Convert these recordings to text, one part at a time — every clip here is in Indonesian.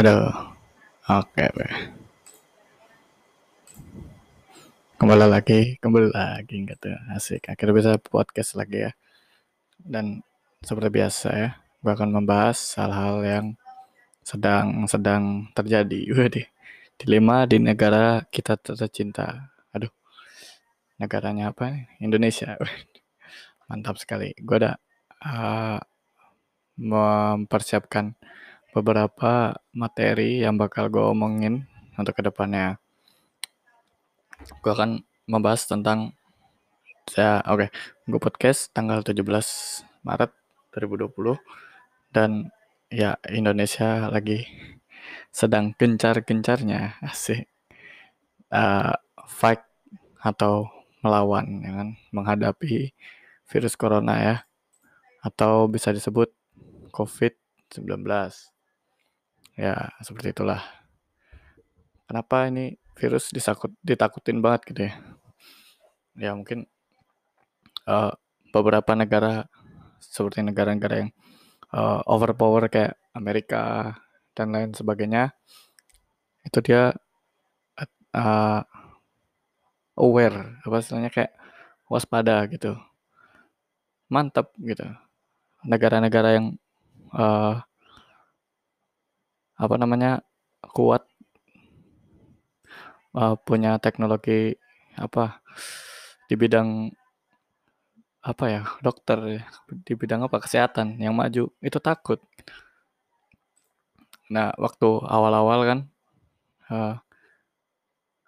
Aduh, oke, oke. Kembali lagi, kembali lagi gitu. Asik, akhirnya bisa podcast lagi ya. Dan seperti biasa ya, gue akan membahas hal-hal yang sedang sedang terjadi. Waduh, dilema di negara kita tercinta. Aduh, negaranya apa nih? Indonesia. Mantap sekali. Gue ada uh, mempersiapkan beberapa materi yang bakal gue omongin untuk ke depannya. Gue akan membahas tentang saya oke, okay, gue podcast tanggal 17 Maret 2020 dan ya Indonesia lagi sedang gencar-gencarnya asik uh, fight atau melawan ya kan menghadapi virus corona ya atau bisa disebut COVID-19 ya seperti itulah. Kenapa ini virus disakut ditakutin banget gitu ya? Ya mungkin uh, beberapa negara seperti negara-negara yang uh, overpower kayak Amerika dan lain sebagainya itu dia uh, aware apa istilahnya kayak waspada gitu. Mantap gitu. Negara-negara yang uh, apa namanya kuat uh, punya teknologi apa di bidang apa ya dokter ya, di bidang apa kesehatan yang maju itu takut. Nah waktu awal-awal kan uh,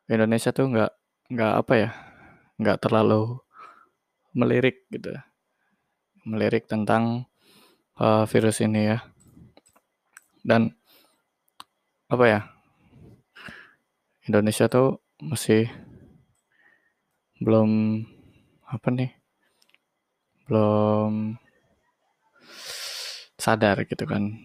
Indonesia tuh nggak nggak apa ya nggak terlalu melirik gitu melirik tentang uh, virus ini ya. Dan apa ya? Indonesia tuh masih belum apa nih? Belum sadar gitu kan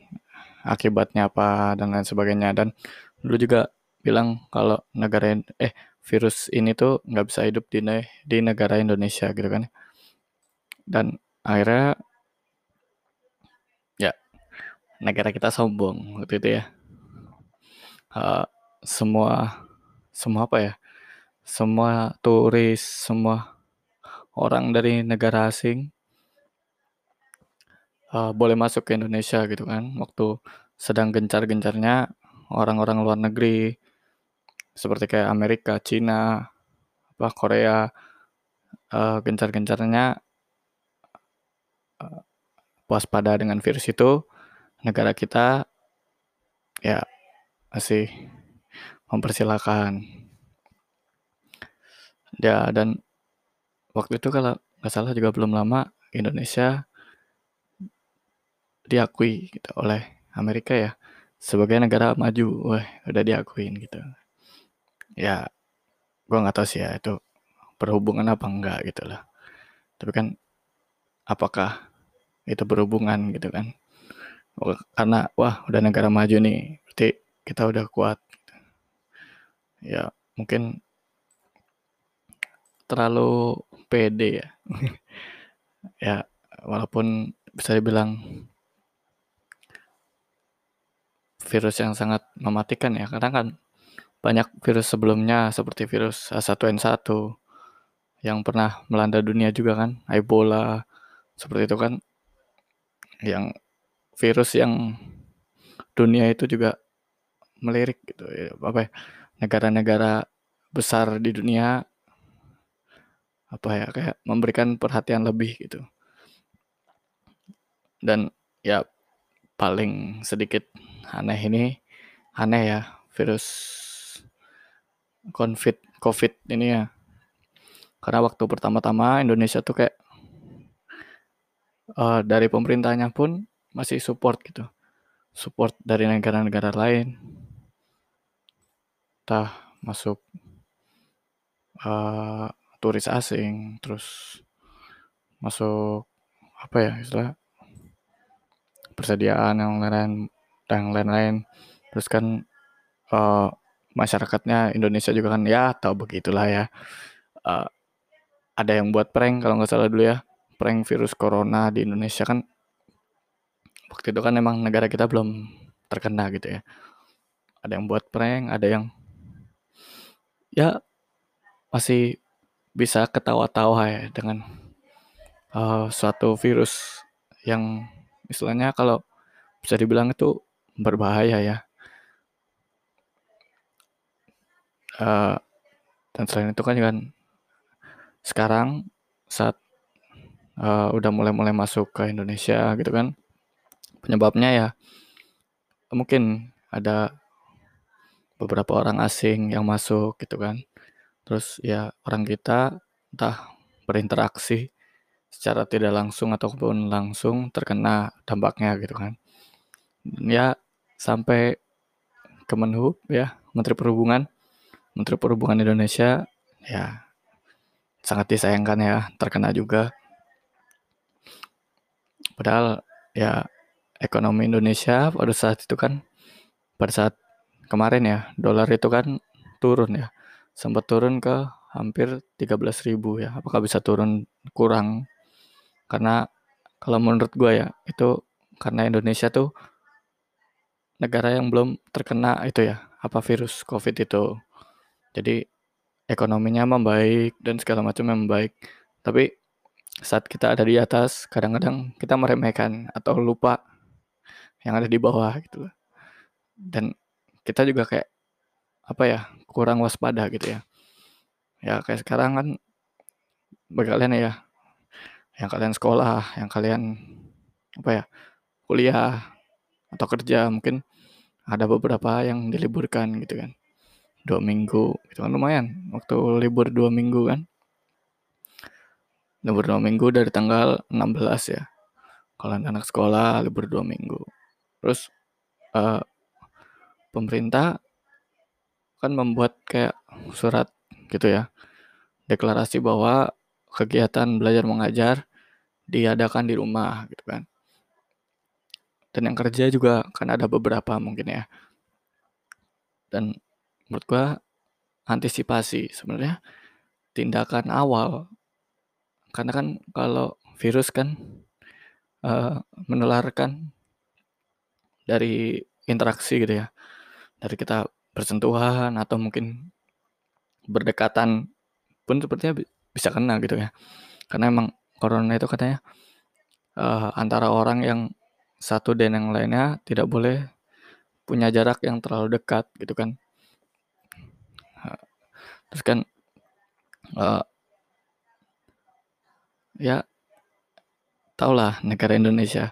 akibatnya apa dan lain sebagainya. Dan dulu juga bilang kalau negara eh virus ini tuh nggak bisa hidup di di negara Indonesia gitu kan. Dan akhirnya ya negara kita sombong waktu itu ya uh, semua semua apa ya semua turis semua orang dari negara asing uh, boleh masuk ke Indonesia gitu kan. Waktu sedang gencar-gencarnya orang-orang luar negeri seperti kayak Amerika, Cina, apa Korea uh, gencar-gencarnya uh, waspada dengan virus itu negara kita ya masih mempersilahkan. Ya dan waktu itu kalau nggak salah juga belum lama Indonesia diakui gitu oleh Amerika ya sebagai negara maju. Wah udah diakuin gitu. Ya gue nggak tahu sih ya itu berhubungan apa enggak gitu lah. Tapi kan apakah itu berhubungan gitu kan? Karena wah udah negara maju nih berarti kita udah kuat. Ya mungkin terlalu pede ya. Ya walaupun bisa dibilang virus yang sangat mematikan ya karena kan banyak virus sebelumnya seperti virus H1N1 yang pernah melanda dunia juga kan Ebola seperti itu kan. Yang virus yang dunia itu juga melirik gitu ya. Apa ya negara-negara besar di dunia apa ya kayak memberikan perhatian lebih gitu. Dan ya paling sedikit aneh ini aneh ya virus covid covid ini ya. Karena waktu pertama-tama Indonesia tuh kayak uh, dari pemerintahnya pun masih support gitu. Support dari negara-negara lain entah masuk uh, turis asing terus masuk apa ya istilah persediaan yang lain yang lain-lain. Terus kan uh, masyarakatnya Indonesia juga kan ya tahu begitulah ya. Uh, ada yang buat prank kalau nggak salah dulu ya prank virus corona di Indonesia kan. Waktu itu kan emang negara kita belum terkena gitu ya. Ada yang buat prank, ada yang ya masih bisa ketawa-tawa ya dengan uh, suatu virus yang istilahnya kalau bisa dibilang itu berbahaya ya. Uh, dan selain itu kan kan sekarang saat uh, udah mulai-mulai masuk ke Indonesia gitu kan penyebabnya ya mungkin ada beberapa orang asing yang masuk gitu kan. Terus ya orang kita entah berinteraksi secara tidak langsung ataupun langsung terkena dampaknya gitu kan. Ya sampai Kemenhub ya Menteri Perhubungan. Menteri Perhubungan Indonesia ya sangat disayangkan ya terkena juga. Padahal ya ekonomi Indonesia pada saat itu kan pada saat kemarin ya dolar itu kan turun ya sempat turun ke hampir 13.000 ya apakah bisa turun kurang karena kalau menurut gue ya itu karena Indonesia tuh negara yang belum terkena itu ya apa virus covid itu jadi ekonominya membaik dan segala macam membaik. Tapi saat kita ada di atas, kadang-kadang kita meremehkan atau lupa yang ada di bawah gitu. Dan kita juga kayak apa ya kurang waspada gitu ya. Ya kayak sekarang kan bagi kalian ya, yang kalian sekolah, yang kalian apa ya kuliah atau kerja mungkin ada beberapa yang diliburkan gitu kan. Dua minggu itu kan lumayan. Waktu libur dua minggu kan. Libur dua minggu dari tanggal 16 ya. Kalau anak sekolah libur dua minggu. Terus uh, pemerintah kan membuat kayak surat gitu ya. Deklarasi bahwa kegiatan belajar mengajar diadakan di rumah gitu kan. Dan yang kerja juga kan ada beberapa mungkin ya. Dan menurut gua antisipasi sebenarnya tindakan awal karena kan kalau virus kan uh, menularkan dari interaksi gitu ya dari kita bersentuhan atau mungkin berdekatan pun sepertinya bisa kena gitu ya. Karena emang corona itu katanya uh, antara orang yang satu dan yang lainnya tidak boleh punya jarak yang terlalu dekat gitu kan. Terus kan uh, ya taulah negara Indonesia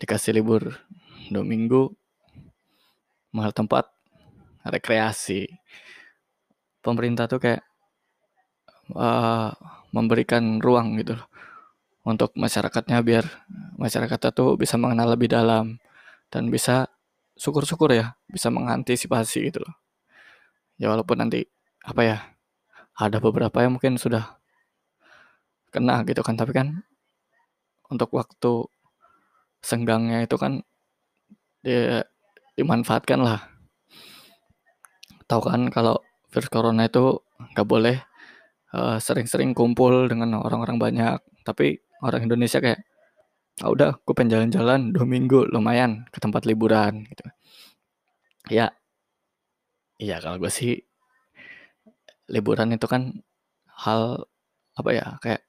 dikasih libur dua minggu mahal tempat rekreasi. Pemerintah tuh kayak uh, memberikan ruang gitu loh untuk masyarakatnya biar masyarakatnya tuh bisa mengenal lebih dalam dan bisa syukur-syukur ya bisa mengantisipasi gitu loh. Ya walaupun nanti apa ya ada beberapa yang mungkin sudah kena gitu kan tapi kan untuk waktu senggangnya itu kan dia dimanfaatkan lah tahu kan kalau virus corona itu nggak boleh sering sering-sering kumpul dengan orang-orang banyak. Tapi orang Indonesia kayak ah udah gue pengen jalan-jalan dua minggu lumayan ke tempat liburan gitu. Ya iya kalau gue sih liburan itu kan hal apa ya kayak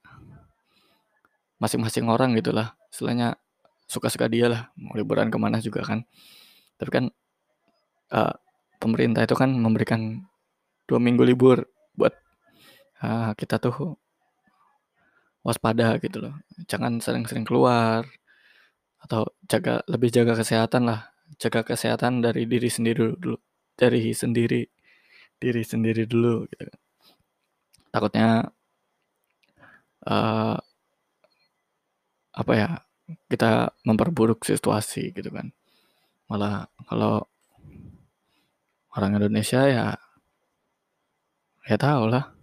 masing-masing orang gitulah istilahnya suka-suka dia lah mau liburan ke mana juga kan. Tapi kan uh, pemerintah itu kan memberikan dua minggu libur buat uh, kita tuh waspada gitu loh jangan sering-sering keluar atau jaga lebih jaga kesehatan lah jaga kesehatan dari diri sendiri dulu dari sendiri diri sendiri dulu gitu. Takutnya uh, apa ya kita memperburuk situasi gitu kan. Malah kalau orang Indonesia ya ya tahu lah.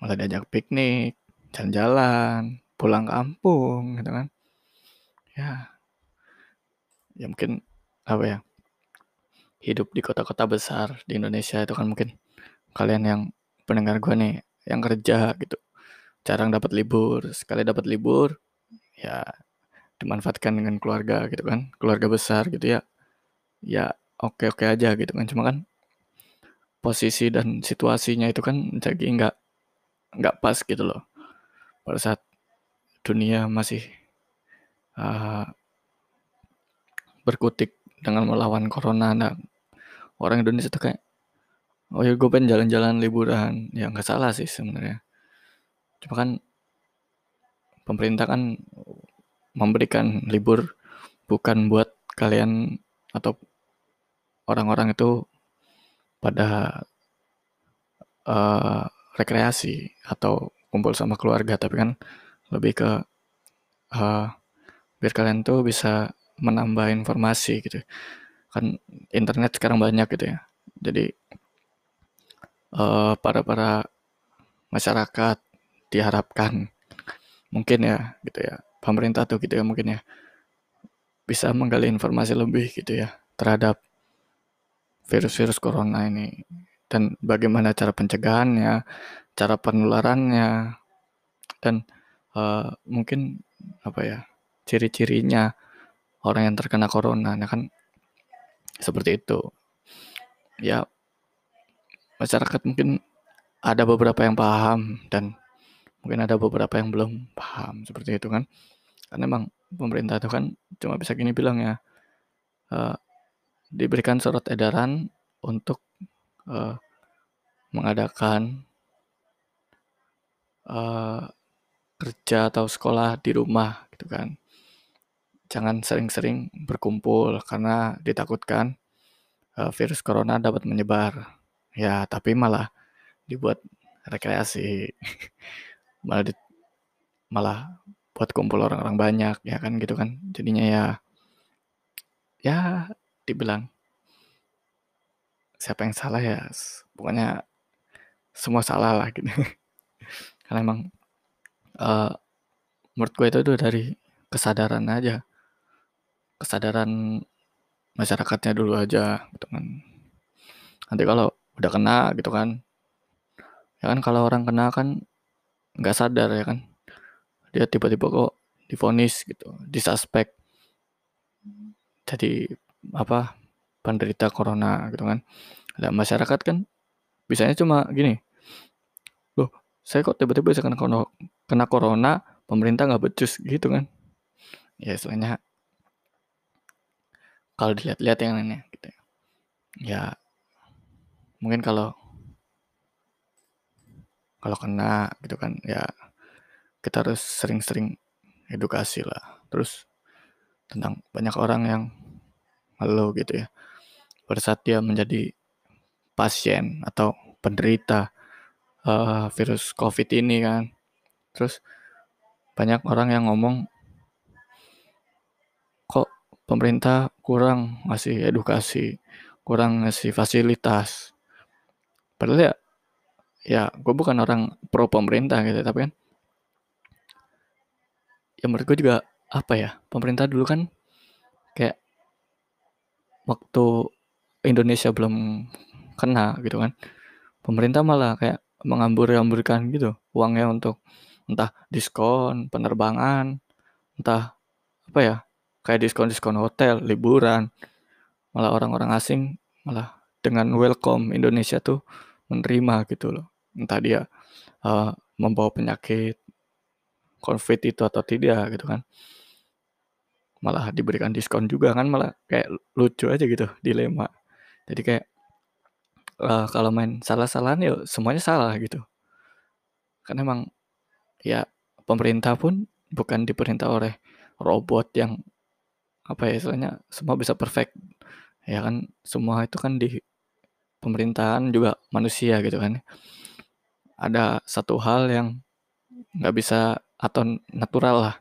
Malah diajak piknik jalan-jalan pulang kampung gitu kan. Ya ya mungkin apa ya hidup di kota-kota besar di Indonesia itu kan mungkin kalian yang pendengar gue nih yang kerja gitu jarang dapat libur. Sekali dapat libur ya dimanfaatkan dengan keluarga gitu kan keluarga besar gitu ya. Ya oke-oke aja gitu kan, cuma kan posisi dan situasinya itu kan jadi nggak nggak pas gitu loh. Pada saat dunia masih uh, berkutik dengan melawan corona, nah orang Indonesia tuh kayak, oh ya gue pengen jalan-jalan liburan, ya nggak salah sih sebenarnya. Cuma kan pemerintah kan memberikan libur bukan buat kalian atau orang-orang itu pada uh, rekreasi atau kumpul sama keluarga. Tapi kan lebih ke uh, biar kalian tuh bisa menambah informasi gitu. Kan internet sekarang banyak gitu ya. Jadi uh, para para masyarakat diharapkan mungkin ya gitu ya pemerintah tuh gitu ya mungkin ya bisa menggali informasi lebih gitu ya terhadap virus-virus corona ini dan bagaimana cara pencegahannya, cara penularannya, dan uh, mungkin apa ya ciri-cirinya orang yang terkena corona, nah kan seperti itu. Ya masyarakat mungkin ada beberapa yang paham dan mungkin ada beberapa yang belum paham seperti itu kan. Karena emang pemerintah itu kan cuma bisa gini bilang ya. Uh, diberikan surat edaran untuk uh, mengadakan uh, kerja atau sekolah di rumah gitu kan. Jangan sering-sering berkumpul karena ditakutkan uh, virus corona dapat menyebar. Ya, tapi malah dibuat rekreasi. malah di, malah buat kumpul orang-orang banyak ya kan gitu kan. Jadinya ya ya dibilang siapa yang salah ya? Pokoknya semua salah lah gitu. Karena emang uh, menurut gue itu tuh dari kesadaran aja. Kesadaran masyarakatnya dulu aja gitu kan. Nanti kalau udah kena gitu kan. Ya kan kalau orang kena kan nggak sadar ya kan. Dia tiba-tiba kok difonis gitu. Disuspek. Jadi apa penderita corona gitu kan. Nah, masyarakat kan bisanya cuma gini loh saya kok tiba-tiba bisa kena, kena corona pemerintah nggak becus gitu kan. Ya istilahnya kalau dilihat-lihat yang lainnya gitu. Ya mungkin kalau kalau kena gitu kan ya kita harus sering-sering edukasi lah. Terus tentang banyak orang yang malu gitu ya pada saat dia menjadi pasien atau penderita uh, virus COVID ini kan. Terus banyak orang yang ngomong kok pemerintah kurang ngasih edukasi, kurang ngasih fasilitas. Padahal ya, ya gue bukan orang pro pemerintah gitu, tapi kan ya menurut gue juga apa ya, pemerintah dulu kan kayak waktu Indonesia belum kena gitu kan pemerintah malah kayak mengambur-amburkan gitu uangnya untuk entah diskon penerbangan entah apa ya kayak diskon-diskon hotel liburan. Malah orang-orang asing malah dengan welcome Indonesia tuh menerima gitu loh. Entah dia uh, membawa penyakit covid itu atau tidak gitu kan malah diberikan diskon juga kan malah kayak lucu aja gitu dilema jadi kayak uh, kalau main salah-salahan ya semuanya salah gitu. Karena emang ya pemerintah pun bukan diperintah oleh robot yang apa ya istilahnya semua bisa perfect. Ya kan semua itu kan di pemerintahan juga manusia gitu kan. Ada satu hal yang nggak bisa atau natural lah.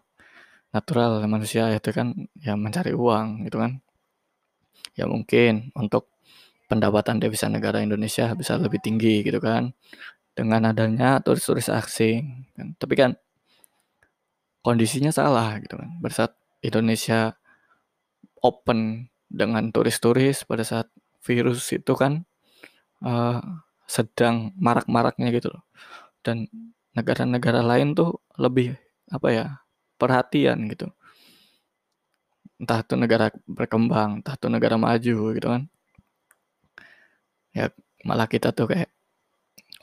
Natural manusia itu kan yang mencari uang gitu kan. Ya mungkin untuk pendapatan devisa negara Indonesia bisa lebih tinggi gitu kan dengan adanya turis-turis asing kan. tapi kan kondisinya salah gitu kan pada saat Indonesia open dengan turis-turis pada saat virus itu kan uh, sedang marak-maraknya gitu loh dan negara-negara lain tuh lebih apa ya perhatian gitu. Entah itu negara berkembang entah itu negara maju gitu kan. Ya malah kita tuh kayak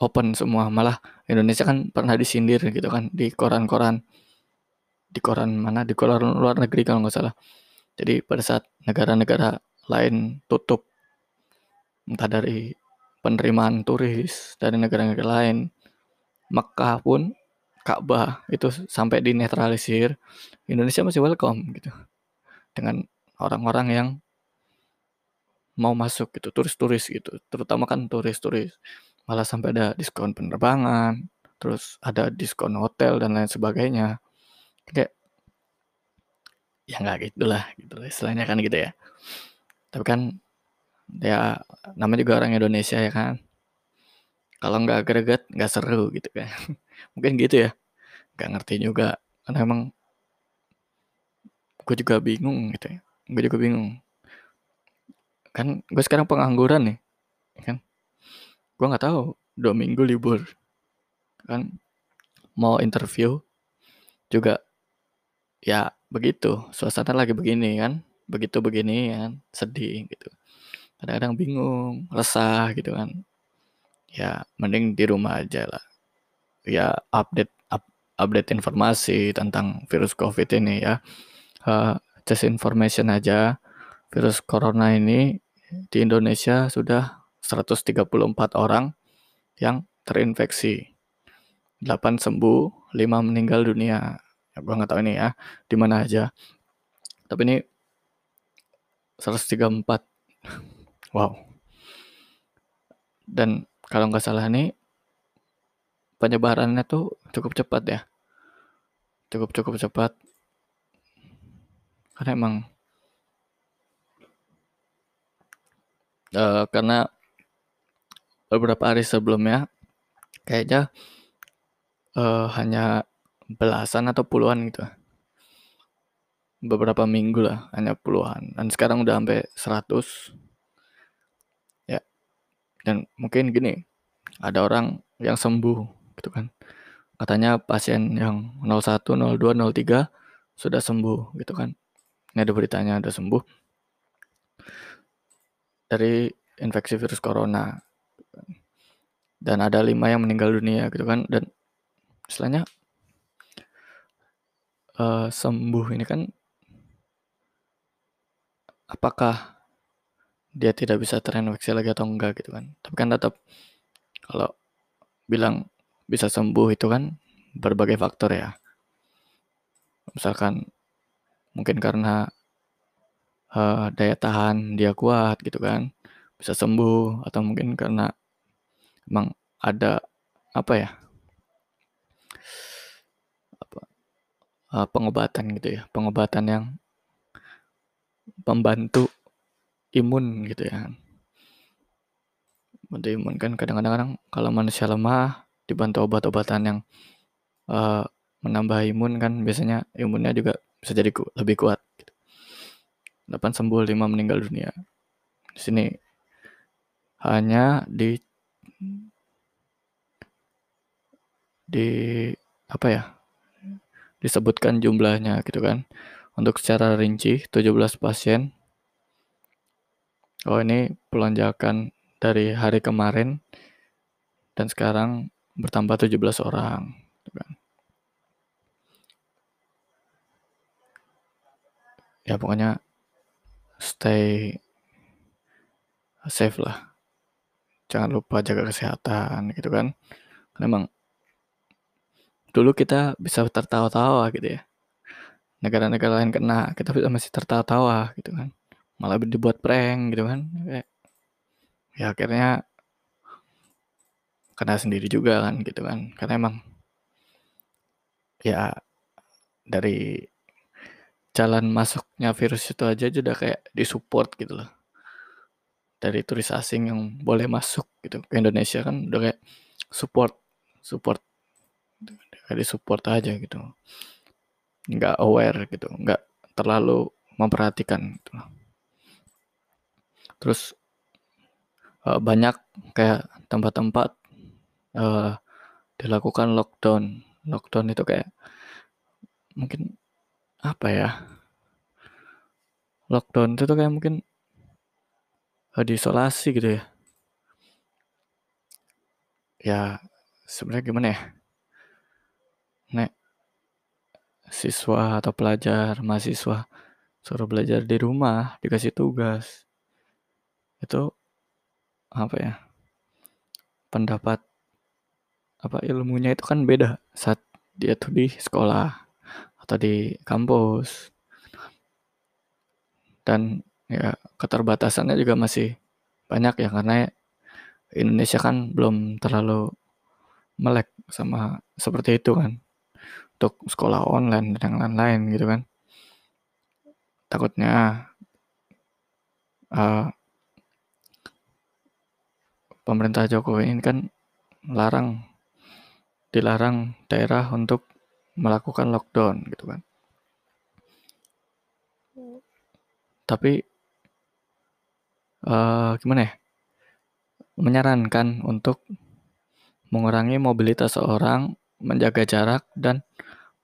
open semua. Malah Indonesia kan pernah disindir gitu kan di koran-koran. Di koran mana? Di koran luar negeri kalau nggak salah. Jadi pada saat negara-negara lain tutup entah dari penerimaan turis dari negara-negara lain Mekah pun Ka'bah itu sampai dinetralisir Indonesia masih welcome gitu. Dengan orang-orang yang mau masuk gitu turis-turis gitu. Terutama kan turis-turis malah sampai ada diskon penerbangan terus ada diskon hotel dan lain sebagainya. Kayak ya nggak gitulah gitu istilahnya kan gitu ya. Tapi kan ya namanya juga orang Indonesia ya kan. Kalau nggak greget nggak seru gitu kan mungkin gitu ya. Nggak ngerti juga. Karena emang gue juga bingung gitu ya. Gue juga bingung. Kan gue sekarang pengangguran nih kan? Gue nggak tahu dua minggu libur kan? Mau interview juga ya begitu. Suasana lagi begini kan? Begitu begini kan? Sedih gitu. Kadang-kadang bingung resah gitu kan. Ya mending di rumah aja lah ya update up, update informasi tentang virus covid ini ya uh, just information aja virus corona ini di Indonesia sudah 134 orang yang terinfeksi. 8 sembuh, 5 meninggal dunia. Ya, gue nggak tahu ini ya, di mana aja. Tapi ini 134. wow. Dan kalau nggak salah nih, penyebarannya tuh cukup cepat ya. Cukup-cukup cepat. Karena emang uh, karena beberapa hari sebelumnya kayaknya uh, hanya belasan atau puluhan gitu beberapa minggu lah hanya puluhan dan sekarang udah sampai 100 ya dan mungkin gini ada orang yang sembuh gitu kan. Katanya pasien yang 01 02 03 sudah sembuh gitu kan. Ini ada beritanya ada sembuh. Dari infeksi virus corona. Dan ada lima yang meninggal dunia gitu kan. Dan istilahnya uh, sembuh ini kan apakah dia tidak bisa terinfeksi lagi atau enggak gitu kan. Tapi kan tetap kalau bilang bisa sembuh itu kan berbagai faktor ya. Misalkan mungkin karena uh, daya tahan dia kuat gitu kan bisa sembuh atau mungkin karena emang ada apa ya apa uh, pengobatan gitu ya pengobatan yang pembantu imun gitu ya. Bantu imun kan kadang-kadang kalau manusia lemah dibantu obat-obatan yang uh, menambah imun kan biasanya imunnya juga bisa jadi ku lebih kuat gitu. 8 sembuh 5 meninggal dunia. Di sini hanya di di apa ya disebutkan jumlahnya gitu kan. Untuk secara rinci 17 pasien. Oh ini pelonjakan dari hari kemarin dan sekarang bertambah 17 orang gitu kan. ya pokoknya stay safe lah. Jangan lupa jaga kesehatan gitu kan. Karena emang dulu kita bisa tertawa-tawa gitu ya. Negara-negara lain kena kita bisa masih tertawa-tawa gitu kan. Malah dibuat prank gitu kan. Ya akhirnya kena sendiri juga kan gitu kan. Karena emang ya dari jalan masuknya virus itu aja sudah kayak disupport gitu loh. Dari turis asing yang boleh masuk gitu ke Indonesia kan udah kayak support support kayak support aja gitu. Nggak aware gitu nggak terlalu memperhatikan gitu terus uh, banyak kayak tempat-tempat uh, dilakukan lockdown. Lockdown itu kayak mungkin apa ya? Lockdown itu tuh kayak mungkin uh, diisolasi gitu ya. Ya sebenarnya gimana ya? Nek siswa atau pelajar mahasiswa suruh belajar di rumah dikasih tugas itu apa ya? Pendapat apa ilmunya itu kan beda. Saat dia tuh di sekolah atau di kampus. Dan ya keterbatasannya juga masih banyak ya karena Indonesia kan belum terlalu melek sama seperti itu kan. Untuk sekolah online dan lain-lain gitu kan. Takutnya uh, pemerintah Jokowi ini kan larang dilarang daerah untuk melakukan lockdown gitu kan. Tapi uh, gimana ya? Menyarankan untuk mengurangi mobilitas orang, menjaga jarak, dan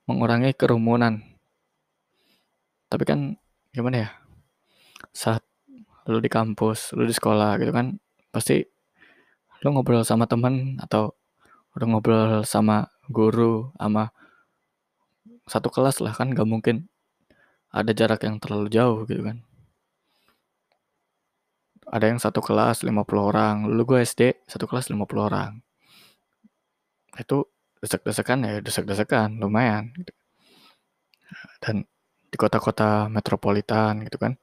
mengurangi kerumunan. Tapi kan gimana ya, saat lu di kampus, lu di sekolah gitu kan, pasti lu ngobrol sama temen atau udah ngobrol sama guru, sama satu kelas lah kan gak mungkin ada jarak yang terlalu jauh gitu kan. Ada yang satu kelas 50 orang, lu gue SD satu kelas 50 orang itu desek-desekan ya desek-desekan lumayan gitu. dan di kota-kota metropolitan gitu kan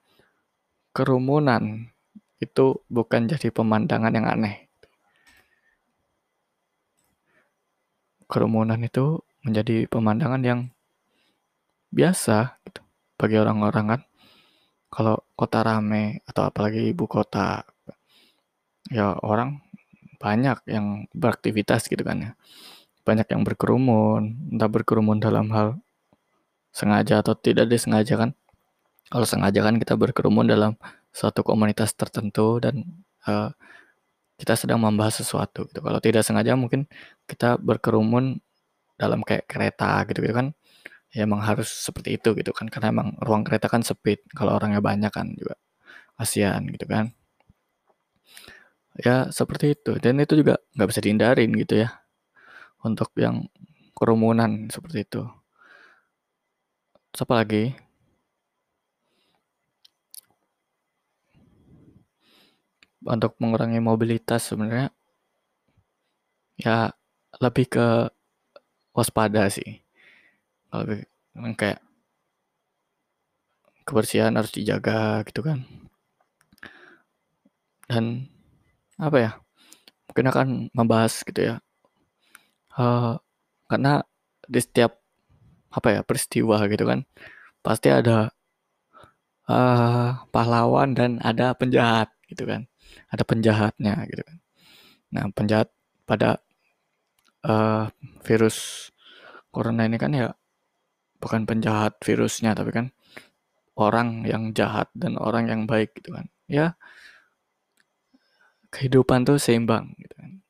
kerumunan itu bukan jadi pemandangan yang aneh kerumunan itu menjadi pemandangan yang biasa gitu bagi orang-orang kan kalau kota rame atau apalagi ibu kota ya orang banyak yang beraktivitas gitu kan ya. Banyak yang berkerumun, entah berkerumun dalam hal sengaja atau tidak disengaja kan. Kalau sengaja kan kita berkerumun dalam suatu komunitas tertentu dan uh, kita sedang membahas sesuatu gitu. Kalau tidak sengaja mungkin kita berkerumun dalam kayak kereta gitu gitu kan. Ya emang harus seperti itu gitu kan. Karena emang ruang kereta kan sempit kalau orangnya banyak kan juga kasihan gitu kan. Ya seperti itu. Dan itu juga nggak bisa dihindarin gitu ya. Untuk yang kerumunan seperti itu. Terus lagi untuk mengurangi mobilitas sebenarnya ya lebih ke waspada sih. Lebih kayak kebersihan harus dijaga gitu kan. Dan apa ya mungkin akan membahas gitu ya. Uh, karena di setiap apa ya peristiwa gitu kan pasti ada uh, pahlawan dan ada penjahat gitu kan ada penjahatnya gitu kan nah penjahat pada uh, virus corona ini kan ya bukan penjahat virusnya tapi kan orang yang jahat dan orang yang baik gitu kan ya kehidupan tuh seimbang gitu kan.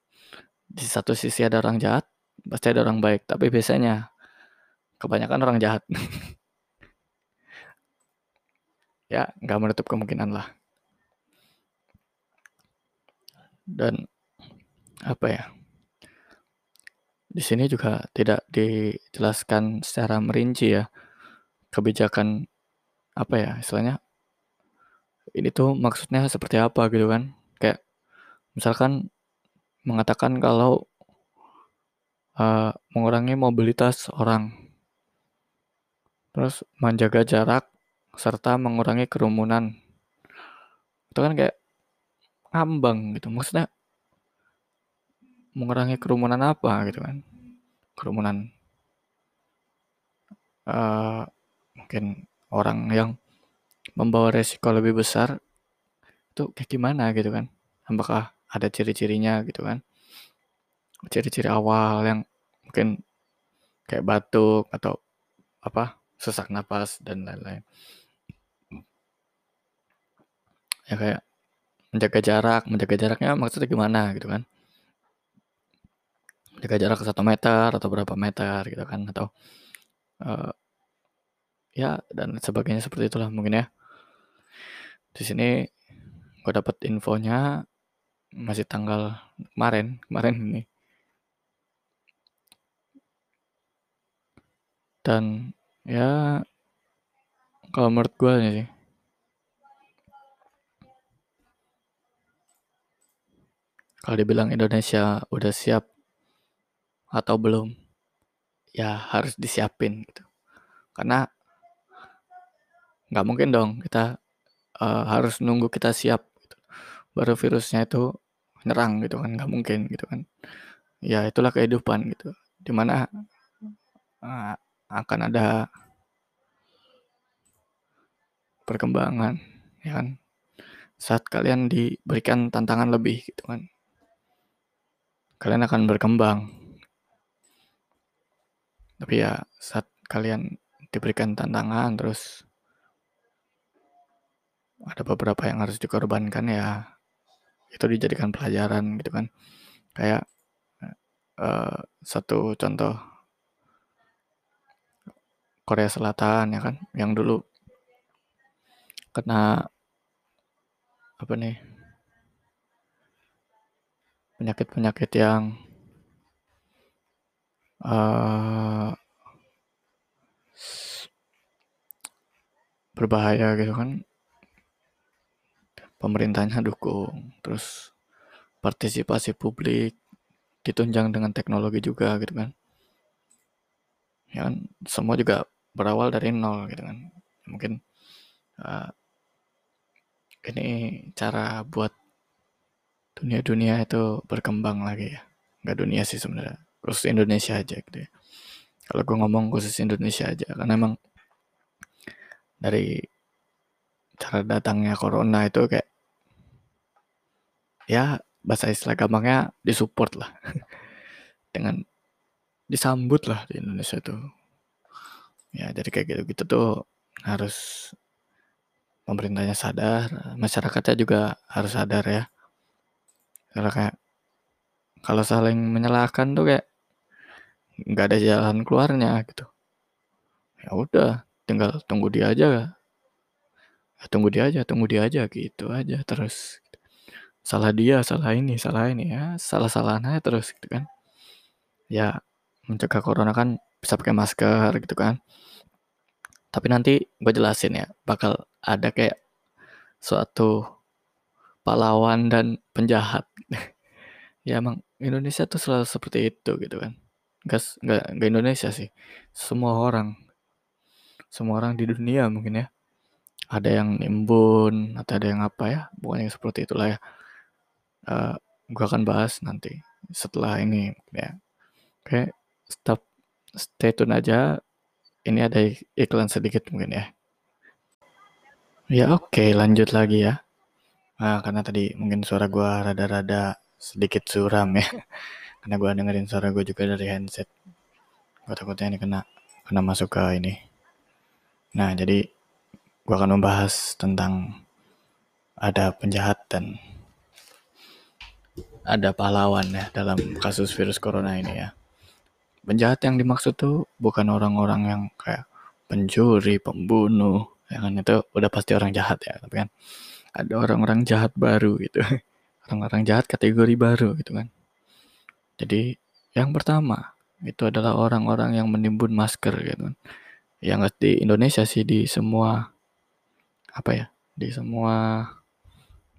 Di satu sisi ada orang jahat, pasti ada orang baik, tapi biasanya kebanyakan orang jahat. ya, nggak menutup kemungkinan lah. Dan apa ya? Di sini juga tidak dijelaskan secara merinci ya kebijakan apa ya istilahnya ini tuh maksudnya seperti apa gitu kan kayak misalkan mengatakan kalau uh, mengurangi mobilitas orang, terus menjaga jarak serta mengurangi kerumunan, itu kan kayak ngambang gitu, maksudnya mengurangi kerumunan apa gitu kan, kerumunan uh, mungkin orang yang membawa resiko lebih besar itu kayak gimana gitu kan, apakah ada ciri-cirinya gitu kan? Ciri-ciri awal yang mungkin kayak batuk atau apa sesak napas dan lain-lain. Ya kayak menjaga jarak menjaga jaraknya maksudnya gimana gitu kan. Menjaga jarak satu meter atau berapa meter gitu kan atau uh, ya dan sebagainya seperti itulah mungkin ya. Di sini gue dapat infonya masih tanggal kemarin kemarin ini. Dan ya kalau menurut gue sih kalau dibilang Indonesia udah siap atau belum ya harus disiapin gitu. Karena nggak mungkin dong kita uh, harus nunggu kita siap gitu. baru virusnya itu nyerang gitu kan nggak mungkin gitu kan. Ya itulah kehidupan gitu. Di mana uh, akan ada perkembangan ya kan. Saat kalian diberikan tantangan lebih gitu kan kalian akan berkembang. Tapi ya saat kalian diberikan tantangan terus ada beberapa yang harus dikorbankan ya itu dijadikan pelajaran gitu kan. Kayak uh, satu contoh Korea Selatan ya kan yang dulu kena apa nih penyakit-penyakit yang uh, berbahaya gitu kan. Pemerintahnya dukung terus partisipasi publik ditunjang dengan teknologi juga gitu kan. Ya kan semua juga berawal dari nol gitu kan. Mungkin uh, ini cara buat dunia-dunia itu berkembang lagi ya. Nggak dunia sih sebenarnya. Khusus Indonesia aja gitu ya. Kalau gue ngomong khusus Indonesia aja karena emang dari cara datangnya corona itu kayak ya bahasa istilah gampangnya disupport lah. Dengan disambut lah di Indonesia tuh. Ya jadi kayak gitu gitu tuh harus pemerintahnya sadar masyarakatnya juga harus sadar ya karena kayak kalau saling menyalahkan tuh kayak nggak ada jalan keluarnya gitu. Ya udah tinggal tunggu dia aja. Ya, tunggu dia aja tunggu dia aja gitu aja terus. Salah dia salah ini salah ini ya salah salahan aja terus gitu kan. Ya mencegah corona kan bisa pakai masker gitu kan. Tapi nanti gue jelasin ya bakal ada kayak suatu pahlawan dan penjahat. Ya emang Indonesia tuh selalu seperti itu gitu kan. Gak, gak, gak Indonesia sih. Semua orang. Semua orang di dunia mungkin ya. Ada yang nimbun atau ada yang apa ya bukan yang seperti itulah ya. Uh, eh, gue akan bahas nanti setelah ini ya. Oke stop stay tune aja. Ini ada iklan sedikit mungkin ya. Ya oke okay, lanjut lagi ya nah, karena tadi mungkin suara gue rada-rada sedikit suram ya. Karena gue dengerin suara gue juga dari handset. Gue takutnya ini kena kena masuk ke ini. Nah jadi gue akan membahas tentang ada penjahat dan ada pahlawan ya dalam kasus virus corona ini ya. Penjahat yang dimaksud tuh bukan orang-orang yang kayak pencuri, pembunuh, ya kan? Itu udah pasti orang jahat ya, tapi kan ada orang-orang jahat baru gitu. Orang-orang jahat kategori baru gitu kan. Jadi yang pertama itu adalah orang-orang yang menimbun masker gitu kan. Yang di Indonesia sih di semua apa ya? Di semua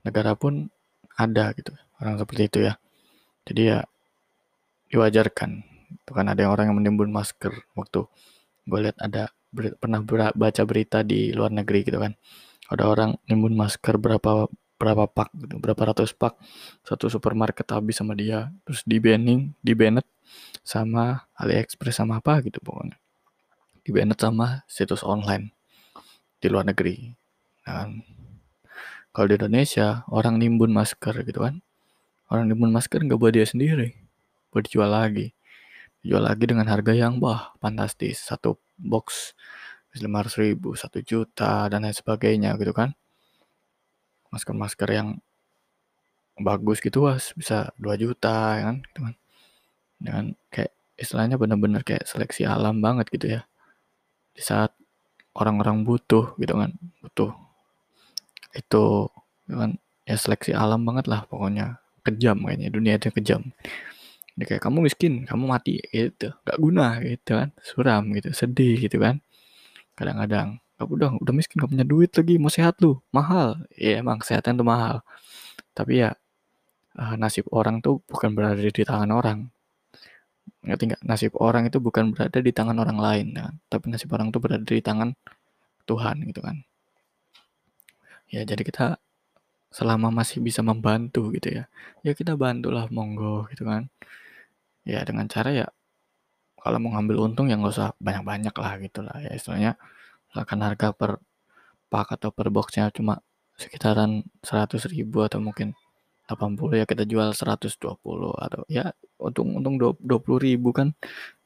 negara pun ada gitu orang seperti itu ya jadi ya diwajarkan itu kan ada yang orang yang menimbun masker waktu gue lihat ada ber, pernah ber, baca berita di luar negeri gitu kan ada orang nimbun masker berapa berapa pak gitu, berapa ratus pak. Satu supermarket habis sama dia. Terus di banning di banned sama AliExpress sama apa gitu pokoknya. Di banned sama situs online di luar negeri. Dan kalau di Indonesia orang nimbun masker gitu kan. Orang nimbun masker nggak buat dia sendiri, buat dijual lagi. Dijual lagi dengan harga yang bah fantastis. Satu box lima ratus ribu, satu juta dan lain sebagainya gitu kan. Masker-masker yang bagus gitu was bisa 2 juta ya kan gitu kan. Dengan kayak istilahnya bener-bener kayak seleksi alam banget gitu ya. Di saat orang-orang butuh gitu kan, butuh itu gitu kan ya seleksi alam banget lah pokoknya kejam kayaknya dunia itu kejam Dia kayak kamu miskin, kamu mati gitu, nggak guna gitu kan, suram gitu, sedih gitu kan. Kadang-kadang, kamu udah udah miskin gak punya duit lagi, mau sehat lu, mahal. Iya emang kesehatan tuh mahal. Tapi ya uh, nasib orang tuh bukan berada di tangan orang. Ngerti nggak? Nasib orang itu bukan berada di tangan orang lain, kan? tapi nasib orang tuh berada di tangan Tuhan gitu kan. Ya jadi kita selama masih bisa membantu gitu ya, ya kita bantulah monggo gitu kan ya dengan cara ya kalau mau ngambil untung ya nggak usah banyak-banyak lah gitu lah ya. Istilahnya misalkan harga per pak atau per boxnya cuma sekitaran 100 ribu atau mungkin 80 ya kita jual 120 atau ya untung untung 20 ribu kan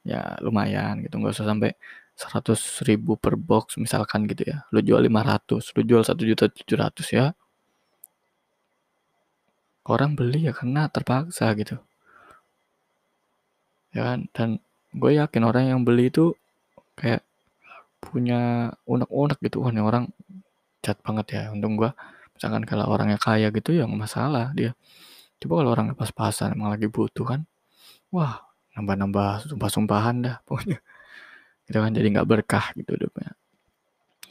ya lumayan gitu. Nggak usah sampai 100 ribu per box misalkan gitu ya. Lu jual 500 lu jual 1 juta 700 ya. Orang beli ya karena terpaksa gitu. Ya kan? Dan gue yakin orang yang beli itu kayak punya unek-unek gitu wah ini orang cat banget ya. Untung gue misalkan kalau orangnya kaya gitu ya masalah dia. Coba kalau orangnya pas-pasan emang lagi butuh kan wah nambah-nambah sumpah-sumpahan dah pokoknya. Gitu kan jadi nggak berkah gitu hidupnya.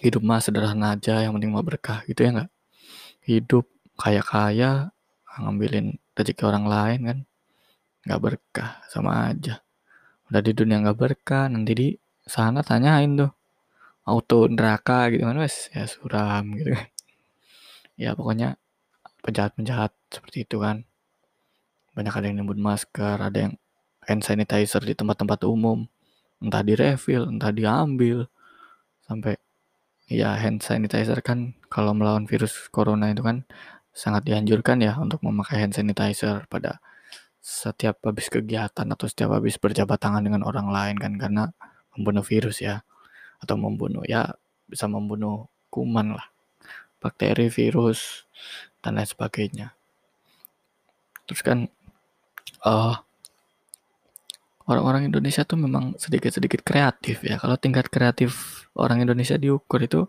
Hidup mah sederhana aja yang penting mau berkah gitu ya nggak? Hidup kaya-kaya ngambilin rezeki orang lain kan nggak berkah sama aja udah di dunia nggak berkah nanti di sana tanyain tuh. Auto neraka gitu kan wes ya suram gitu kan. Ya pokoknya penjahat-penjahat seperti itu kan. Banyak ada yang nyebut masker ada yang hand sanitizer di tempat-tempat umum. Entah di refill entah diambil. Sampai ya hand sanitizer kan kalau melawan virus corona itu kan sangat dianjurkan ya untuk memakai hand sanitizer pada setiap habis kegiatan atau setiap habis berjabat tangan dengan orang lain kan karena membunuh virus ya atau membunuh ya bisa membunuh kuman lah bakteri virus dan lain sebagainya. Terus kan uh, orang-orang Indonesia tuh memang sedikit-sedikit kreatif ya. Kalau tingkat kreatif orang Indonesia diukur itu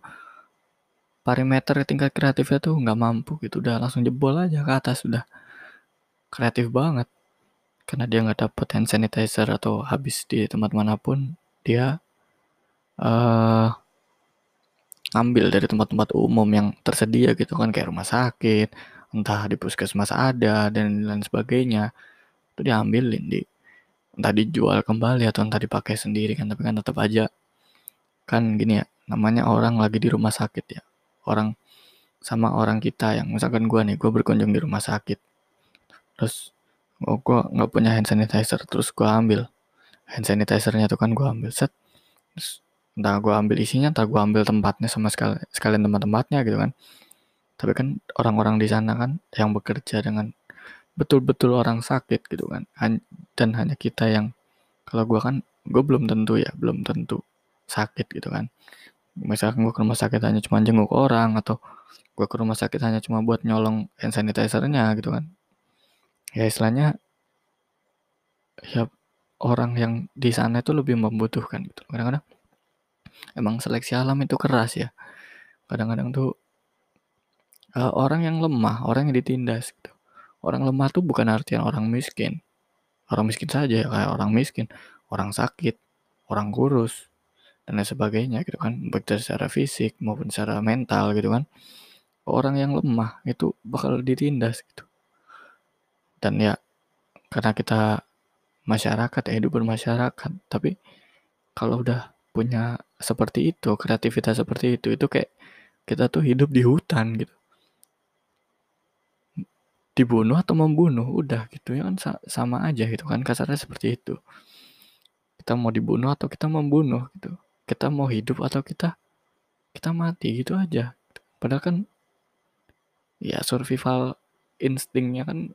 parameter tingkat kreatifnya tuh nggak mampu gitu udah langsung jebol aja ke atas udah kreatif banget karena dia nggak dapet hand sanitizer atau habis di tempat mana pun dia uh, ambil dari tempat-tempat umum yang tersedia gitu kan kayak rumah sakit entah di puskesmas ada dan lain sebagainya. Itu diambilin di entah dijual kembali atau entah dipakai sendiri kan tapi kan tetap aja. Kan gini ya namanya orang lagi di rumah sakit ya. Orang sama orang kita yang misalkan gue nih gue berkunjung di rumah sakit. Terus oh gue nggak punya hand sanitizer terus gue ambil. Hand sanitizernya tuh kan gue ambil set. Terus entah gue ambil isinya entah gue ambil tempatnya sama sekali sekalian tempat-tempatnya gitu kan. Tapi kan orang-orang di sana kan yang bekerja dengan betul-betul orang sakit gitu kan. Dan hanya kita yang kalau gue kan gue belum tentu ya belum tentu sakit gitu kan. Misalkan gue ke rumah sakit hanya cuma jenguk orang atau gue ke rumah sakit hanya cuma buat nyolong hand sanitizernya gitu kan ya istilahnya ya orang yang di sana itu lebih membutuhkan gitu. Kadang-kadang emang seleksi alam itu keras ya. Kadang-kadang tuh uh, orang yang lemah orang yang ditindas gitu. Orang lemah tuh bukan artian orang miskin. Orang miskin saja ya kayak orang miskin orang sakit orang kurus dan lain sebagainya gitu kan. Baik secara fisik maupun secara mental gitu kan. Orang yang lemah itu bakal ditindas gitu dan ya karena kita masyarakat ya hidup bermasyarakat tapi kalau udah punya seperti itu kreativitas seperti itu itu kayak kita tuh hidup di hutan gitu. Dibunuh atau membunuh udah gitu ya kan sama aja gitu kan kasarnya seperti itu. Kita mau dibunuh atau kita membunuh gitu. Kita mau hidup atau kita kita mati gitu aja. Padahal kan ya survival instingnya kan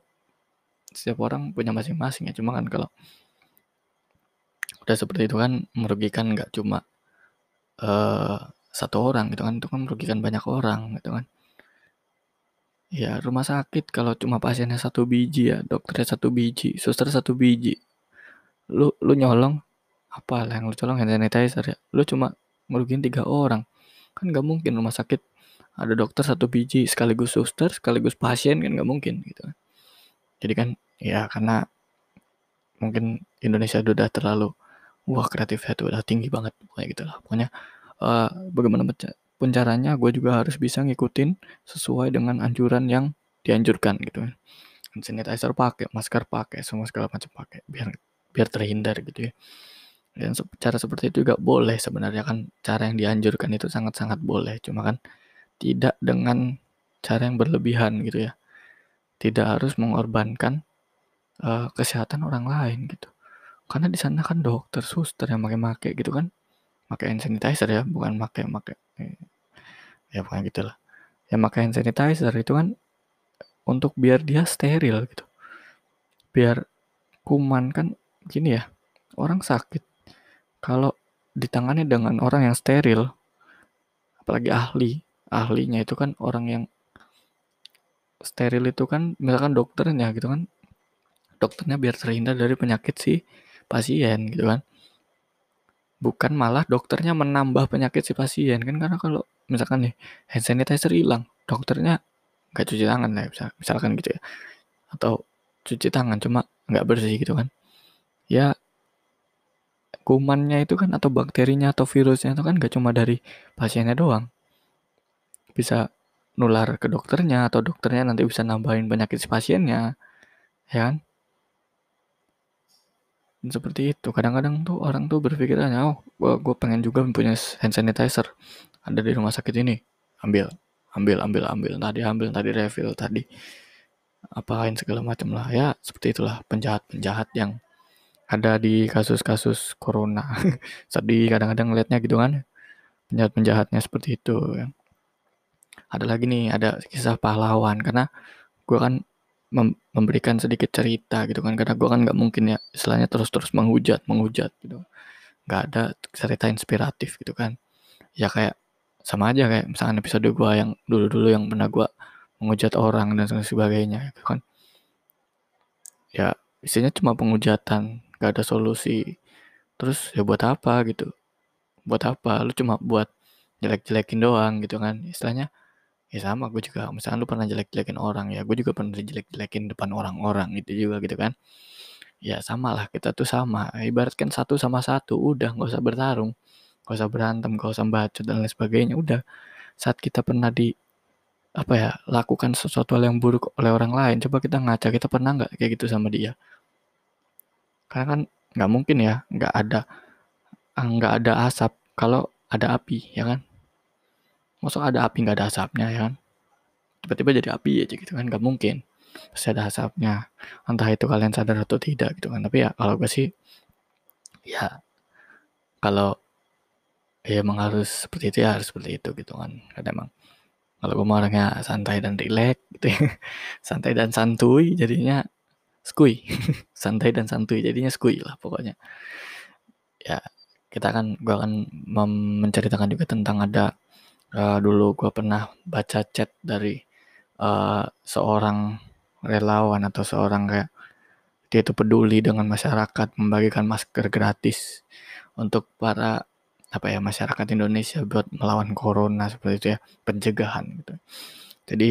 setiap orang punya masing-masing ya. Cuma kan kalau udah seperti itu kan merugikan nggak cuma uh, satu orang gitu kan. Itu kan merugikan banyak orang gitu kan. Ya rumah sakit kalau cuma pasiennya satu biji ya dokternya satu biji suster satu biji. Lu lu nyolong apa lah yang lu colong hand sanitizer ya. Lu cuma merugikan tiga orang. Kan nggak mungkin rumah sakit ada dokter satu biji sekaligus suster sekaligus pasien kan nggak mungkin gitu kan. Jadi kan ya karena mungkin Indonesia udah terlalu wah kreatifnya tuh udah tinggi banget pokoknya gitu lah. Pokoknya uh, bagaimana pun caranya gue juga harus bisa ngikutin sesuai dengan anjuran yang dianjurkan gitu hand sanitizer pakai masker pakai semua segala macam pakai biar biar terhindar gitu ya. Dan cara seperti itu juga boleh sebenarnya kan cara yang dianjurkan itu sangat-sangat boleh. Cuma kan tidak dengan cara yang berlebihan gitu ya. Tidak harus mengorbankan uh, kesehatan orang lain gitu. Karena di sana kan dokter suster yang pakai-pakai gitu kan. Pakai hand sanitizer ya bukan pakai pakai ya pokoknya gitulah. Yang pakai hand sanitizer itu kan untuk biar dia steril gitu. Biar kuman kan gini ya orang sakit. Kalau ditangani dengan orang yang steril apalagi ahli ahlinya itu kan orang yang steril itu kan misalkan dokternya gitu kan dokternya biar terhindar dari penyakit si pasien gitu kan. Bukan malah dokternya menambah penyakit si pasien kan? Karena kalau misalkan nih hand sanitizer hilang dokternya nggak cuci tangan misal, misalkan gitu ya. Atau cuci tangan cuma nggak bersih gitu kan. Ya kumannya itu kan atau bakterinya atau virusnya itu kan nggak cuma dari pasiennya doang. Bisa nular ke dokternya atau dokternya nanti bisa nambahin penyakit si pasiennya ya kan seperti itu. Kadang-kadang tuh orang tuh berpikirannya oh gue pengen juga punya hand sanitizer. Ada di rumah sakit ini. Ambil ambil ambil ambil. Tadi ambil tadi refill tadi apain segala macam lah. Ya seperti itulah penjahat penjahat yang ada di kasus-kasus corona. Sedih kadang-kadang ngeliatnya gitu kan. Penjahat penjahatnya seperti itu ada lagi nih ada kisah pahlawan. Karena gue kan mem memberikan sedikit cerita gitu kan. Karena gue kan nggak mungkin ya istilahnya terus-terus menghujat menghujat gitu. Nggak ada cerita inspiratif gitu kan. Ya kayak sama aja kayak misalkan episode gue yang dulu-dulu yang pernah gue menghujat orang dan sebagainya gitu kan. Ya isinya cuma penghujatan gak ada solusi. Terus ya buat apa gitu? Buat apa? Lu cuma buat jelek-jelekin doang gitu kan istilahnya ya sama gue juga misalkan lu pernah jelek-jelekin orang ya gue juga pernah jelek-jelekin depan orang-orang gitu juga gitu kan. Ya sama lah kita tuh sama ibaratkan satu sama satu udah nggak usah bertarung gak usah berantem gak usah bacot dan lain sebagainya udah. Saat kita pernah di apa ya lakukan sesuatu hal yang buruk oleh orang lain coba kita ngaca kita pernah nggak kayak gitu sama dia? Karena kan nggak mungkin ya nggak ada nggak ada asap kalau ada api ya kan masuk ada api nggak ada asapnya ya kan? Tiba-tiba jadi api aja gitu kan nggak mungkin. Pasti ada asapnya. Entah itu kalian sadar atau tidak gitu kan. Tapi ya kalau gue sih ya kalau ya emang harus seperti itu ya harus seperti itu gitu kan. Karena emang kalau gue orangnya santai dan rileks gitu ya. Santai dan santuy jadinya skui. Santai dan santuy jadinya skui lah pokoknya. Ya kita kan gue akan menceritakan juga tentang ada uh, dulu gue pernah baca chat dari uh, seorang relawan atau seorang kayak dia itu peduli dengan masyarakat membagikan masker gratis untuk para apa ya masyarakat Indonesia buat melawan corona seperti itu ya pencegahan gitu. Jadi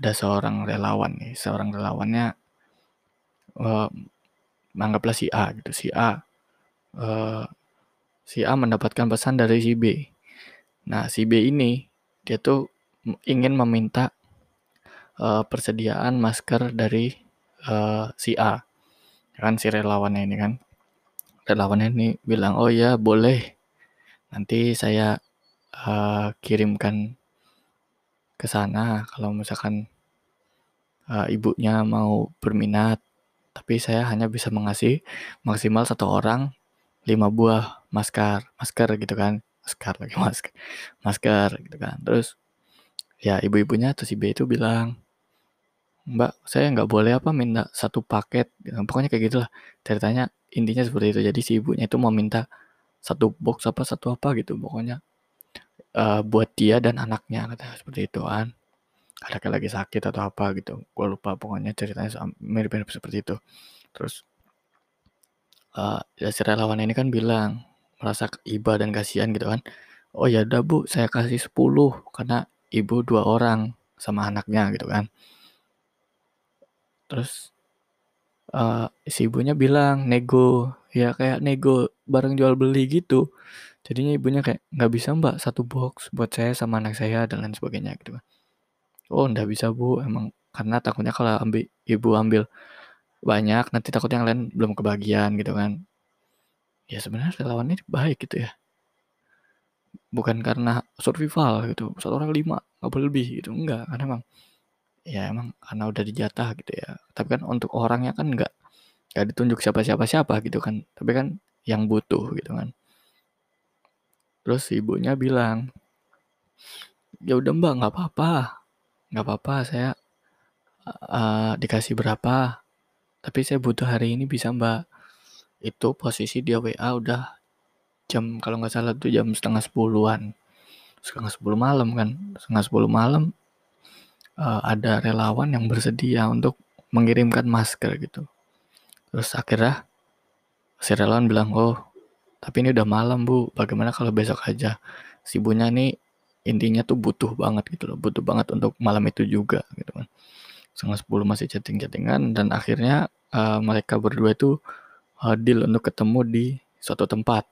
ada seorang relawan nih, seorang relawannya uh, anggaplah si A gitu, si A uh, si A mendapatkan pesan dari si B. Nah si B ini dia tuh ingin meminta uh, persediaan masker dari uh, si A, kan si relawannya ini kan, relawannya ini bilang oh ya boleh. Nanti saya uh, kirimkan ke sana kalau misalkan uh, ibunya mau berminat. Tapi saya hanya bisa mengasih maksimal satu orang lima buah masker masker gitu kan masker lagi masker masker gitu kan. Terus ya ibu-ibunya atau si B itu bilang Mbak, saya nggak boleh apa minta satu paket, pokoknya kayak gitulah. Ceritanya intinya seperti itu. Jadi si ibunya itu mau minta satu box apa satu apa gitu. Pokoknya uh, buat dia dan anaknya kata seperti itu kan ada lagi sakit atau apa gitu. Gue lupa pokoknya ceritanya mirip-mirip seperti itu. Terus uh, ya si relawan ini kan bilang merasa iba dan kasihan gitu kan. Oh ya udah bu saya kasih 10 karena ibu dua orang sama anaknya gitu kan. Terus uh, si ibunya bilang nego. Ya kayak nego bareng jual beli gitu. Jadinya ibunya kayak nggak bisa mbak satu box buat saya sama anak saya dan lain sebagainya gitu kan. Oh nggak bisa bu emang karena takutnya kalau ambil ibu ambil banyak nanti takutnya yang lain belum kebagian gitu kan ya sebenarnya relawan ini baik gitu ya. Bukan karena survival gitu. Satu orang lima nggak boleh lebih gitu. Enggak karena emang ya emang karena udah dijatah gitu ya. Tapi kan untuk orangnya kan nggak nggak ditunjuk siapa siapa siapa gitu kan. Tapi kan yang butuh gitu kan. Terus ibunya bilang ya udah mbak nggak apa-apa. Nggak apa-apa saya uh, dikasih berapa. Tapi saya butuh hari ini bisa mbak itu posisi dia WA udah jam kalau nggak salah tuh jam setengah sepuluhan. Setengah sepuluh malam kan. Setengah sepuluh malam uh, ada relawan yang bersedia untuk mengirimkan masker gitu. Terus akhirnya si relawan bilang oh tapi ini udah malam bu. Bagaimana kalau besok aja? Si ibunya nih intinya tuh butuh banget gitu loh. Butuh banget untuk malam itu juga gitu kan. Setengah sepuluh masih chatting-chattingan dan akhirnya uh, mereka berdua itu uh, deal untuk ketemu di suatu tempat.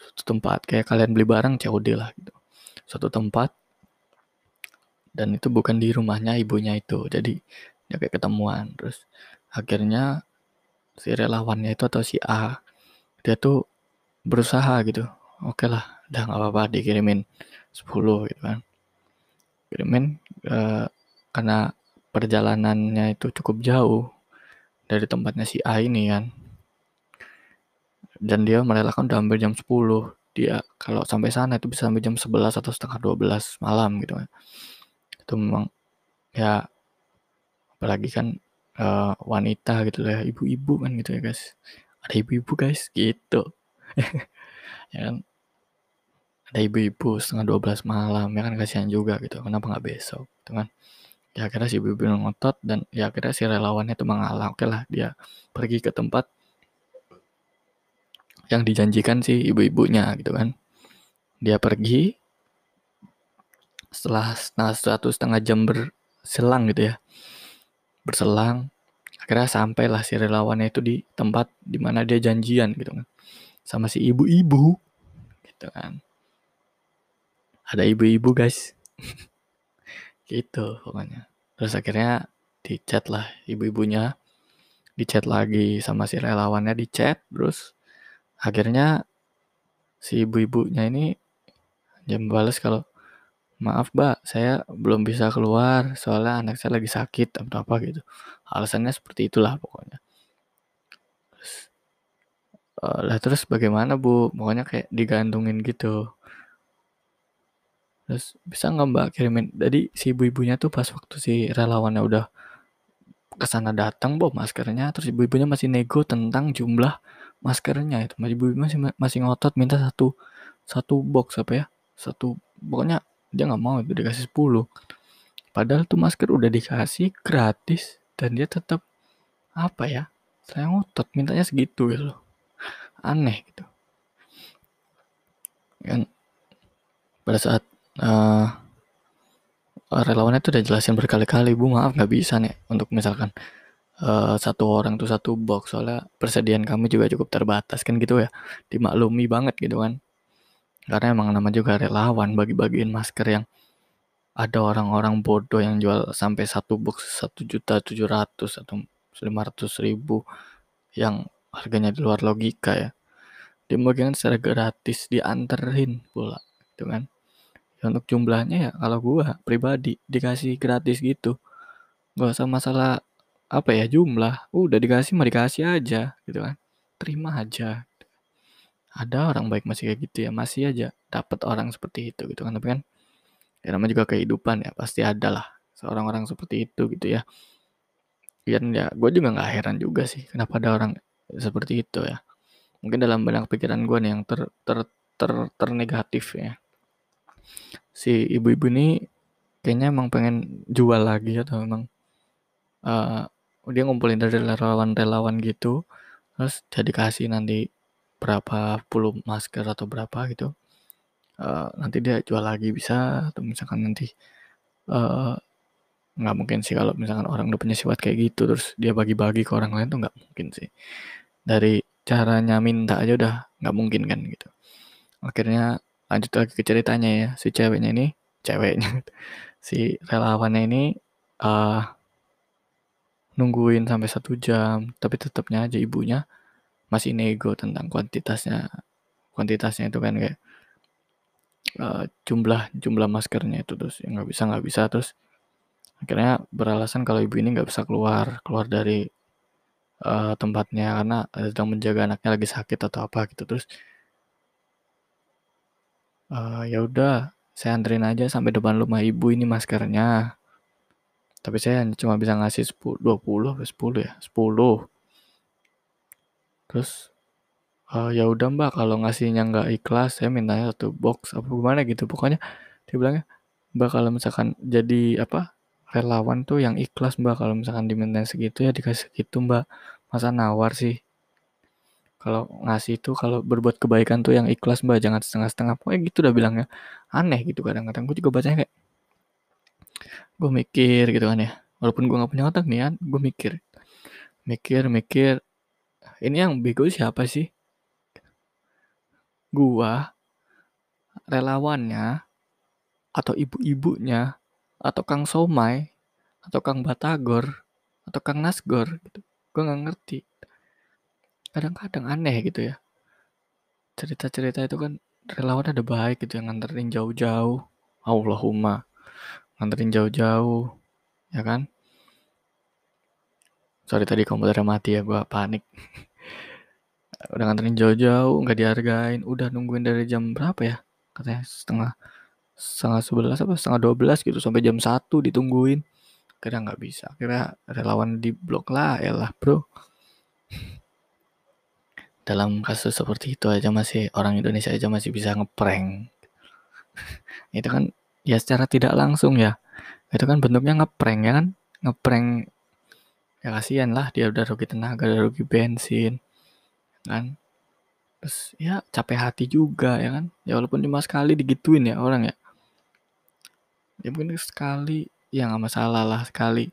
Suatu tempat kayak kalian beli barang COD lah gitu. Suatu tempat dan itu bukan di rumahnya ibunya itu. Jadi dia kayak ketemuan. Terus akhirnya si relawannya itu atau si A dia tuh berusaha gitu. Oke okay lah udah nggak apa-apa dikirimin 10 gitu kan. Kirimin uh, karena perjalanannya itu cukup jauh dari tempatnya si A ini kan dan dia merelakan udah hampir jam 10 dia kalau sampai sana itu bisa sampai jam 11 atau setengah 12 malam gitu kan. Itu memang ya apalagi kan uh, wanita gitu ya ibu-ibu kan gitu ya guys. Ada ibu-ibu guys gitu. Ya kan? Ada ibu-ibu setengah 12 malam ya kan? Kasihan juga gitu kenapa nggak besok gitu kan? Ya akhirnya si ibu-ibu ngotot dan ya akhirnya si relawannya itu mengalah. Oke lah dia pergi ke tempat yang dijanjikan si ibu-ibunya gitu kan. Dia pergi setelah nah, satu setengah jam berselang gitu ya. Berselang akhirnya sampailah si relawannya itu di tempat di mana dia janjian gitu kan sama si ibu-ibu gitu kan. Ada ibu-ibu guys. Gitu pokoknya. Terus akhirnya di chat lah ibu-ibunya. Di chat lagi sama si relawannya di chat terus akhirnya si ibu-ibunya ini jam balas kalau maaf mbak saya belum bisa keluar soalnya anak saya lagi sakit atau apa gitu. Alasannya seperti itulah pokoknya. Terus uh, lah terus bagaimana bu? Pokoknya kayak digantungin gitu. Terus bisa nggak mbak kirimin? Jadi si ibu-ibunya tuh pas waktu si relawannya udah ke sana datang bawa maskernya, terus ibu-ibunya masih nego tentang jumlah maskernya itu. Ibu masih masih ngotot minta satu satu box apa ya? Satu pokoknya dia nggak mau itu dikasih 10. Padahal tuh masker udah dikasih gratis dan dia tetap apa ya? Saya ngotot mintanya segitu gitu loh. Aneh gitu. Kan pada saat uh, relawannya tuh udah jelasin berkali-kali bu maaf nggak bisa nih untuk misalkan uh, satu orang tuh satu box. Soalnya persediaan kami juga cukup terbatas kan gitu ya. Dimaklumi banget gitu kan. Karena emang nama juga relawan bagi-bagiin masker yang ada orang-orang bodoh yang jual sampai satu box satu juta tujuh ratus atau lima ratus ribu yang harganya di luar logika ya. Dia bagian secara gratis dianterin pula gitu kan. Ya untuk jumlahnya ya kalau gua pribadi dikasih gratis gitu. Gak usah masalah apa ya jumlah udah dikasih mah dikasih aja gitu kan. Terima aja. Ada orang baik masih kayak gitu ya masih aja dapat orang seperti itu gitu kan. Tapi kan ya namanya juga kehidupan ya pasti ada lah seorang orang seperti itu gitu ya. Dan ya gue juga nggak heran juga sih kenapa ada orang seperti itu ya. Mungkin dalam banyak pikiran gue nih yang ter ter ter, ter negatif ya. Si ibu-ibu ini kayaknya emang pengen jual lagi atau emang uh, dia ngumpulin dari relawan-relawan gitu. Terus jadi kasih nanti berapa puluh masker atau berapa gitu. Uh, nanti dia jual lagi bisa atau misalkan nanti uh, nggak mungkin sih kalau misalkan orang udah punya sifat kayak gitu terus dia bagi-bagi ke orang lain tuh nggak mungkin sih. Dari caranya minta aja udah nggak mungkin kan gitu. Akhirnya lanjut lagi ke ceritanya ya si ceweknya ini ceweknya si relawannya ini uh, nungguin sampai satu jam tapi tetapnya aja ibunya masih nego tentang kuantitasnya. Kuantitasnya itu kan kayak uh, jumlah jumlah maskernya itu terus nggak bisa nggak bisa terus akhirnya beralasan kalau ibu ini nggak bisa keluar keluar dari uh, tempatnya karena sedang menjaga anaknya lagi sakit atau apa gitu terus uh, ya udah saya anterin aja sampai depan rumah ibu ini maskernya tapi saya cuma bisa ngasih 10, 20 10 ya? 10 terus uh, ya udah mbak kalau ngasihnya nggak ikhlas saya mintanya satu box apa gimana gitu. Pokoknya dia bilangnya mbak kalau misalkan jadi apa relawan tuh yang ikhlas mbak kalau misalkan diminta segitu ya dikasih segitu mbak. Masa nawar sih? Kalau ngasih itu kalau berbuat kebaikan tuh yang ikhlas mbak jangan setengah-setengah. Pokoknya gitu udah bilangnya. Aneh gitu kadang-kadang. Gue juga bacanya kayak gue mikir gitu kan ya walaupun gue nggak punya otak nih kan gue mikir mikir mikir ini yang bego siapa sih gua relawannya atau ibu-ibunya atau Kang Somai atau Kang Batagor atau Kang Nasgor gitu. Gue nggak ngerti. Kadang-kadang aneh gitu ya. Cerita-cerita itu kan relawan ada baik gitu yang nganterin jauh-jauh. Allahumma. Nganterin jauh-jauh. Ya kan? Sorry tadi komputernya mati ya, gue panik. udah nganterin jauh-jauh, nggak dihargain. Udah nungguin dari jam berapa ya? Katanya setengah setengah sebelas apa setengah dua belas gitu sampai jam satu ditungguin kira nggak bisa kira relawan di blok lah ya lah bro dalam kasus seperti itu aja masih orang Indonesia aja masih bisa ngeprank itu kan ya secara tidak langsung ya. Itu kan bentuknya ngeprank ya kan? Ngeprank ya kasihan lah dia udah rugi tenaga udah rugi bensin kan? Terus ya capek hati juga ya kan? Ya walaupun cuma sekali digituin ya orang ya. Ya mungkin sekali ya nggak masalah lah sekali.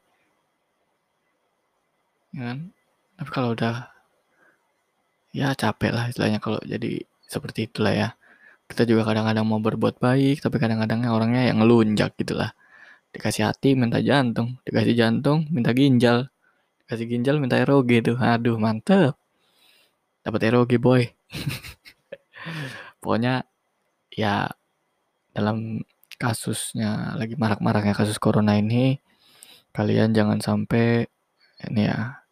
Ya kan? Tapi kalau udah ya capek lah istilahnya kalau jadi seperti itulah ya kita juga kadang-kadang mau berbuat baik tapi kadang-kadangnya orangnya yang ngelunjak gitulah. Dikasih hati minta jantung. Dikasih jantung minta ginjal. Dikasih ginjal minta ROG tuh. Aduh mantep. Dapat ROG boy. Pokoknya ya dalam kasusnya lagi marak-maraknya kasus corona ini kalian jangan sampai ini ya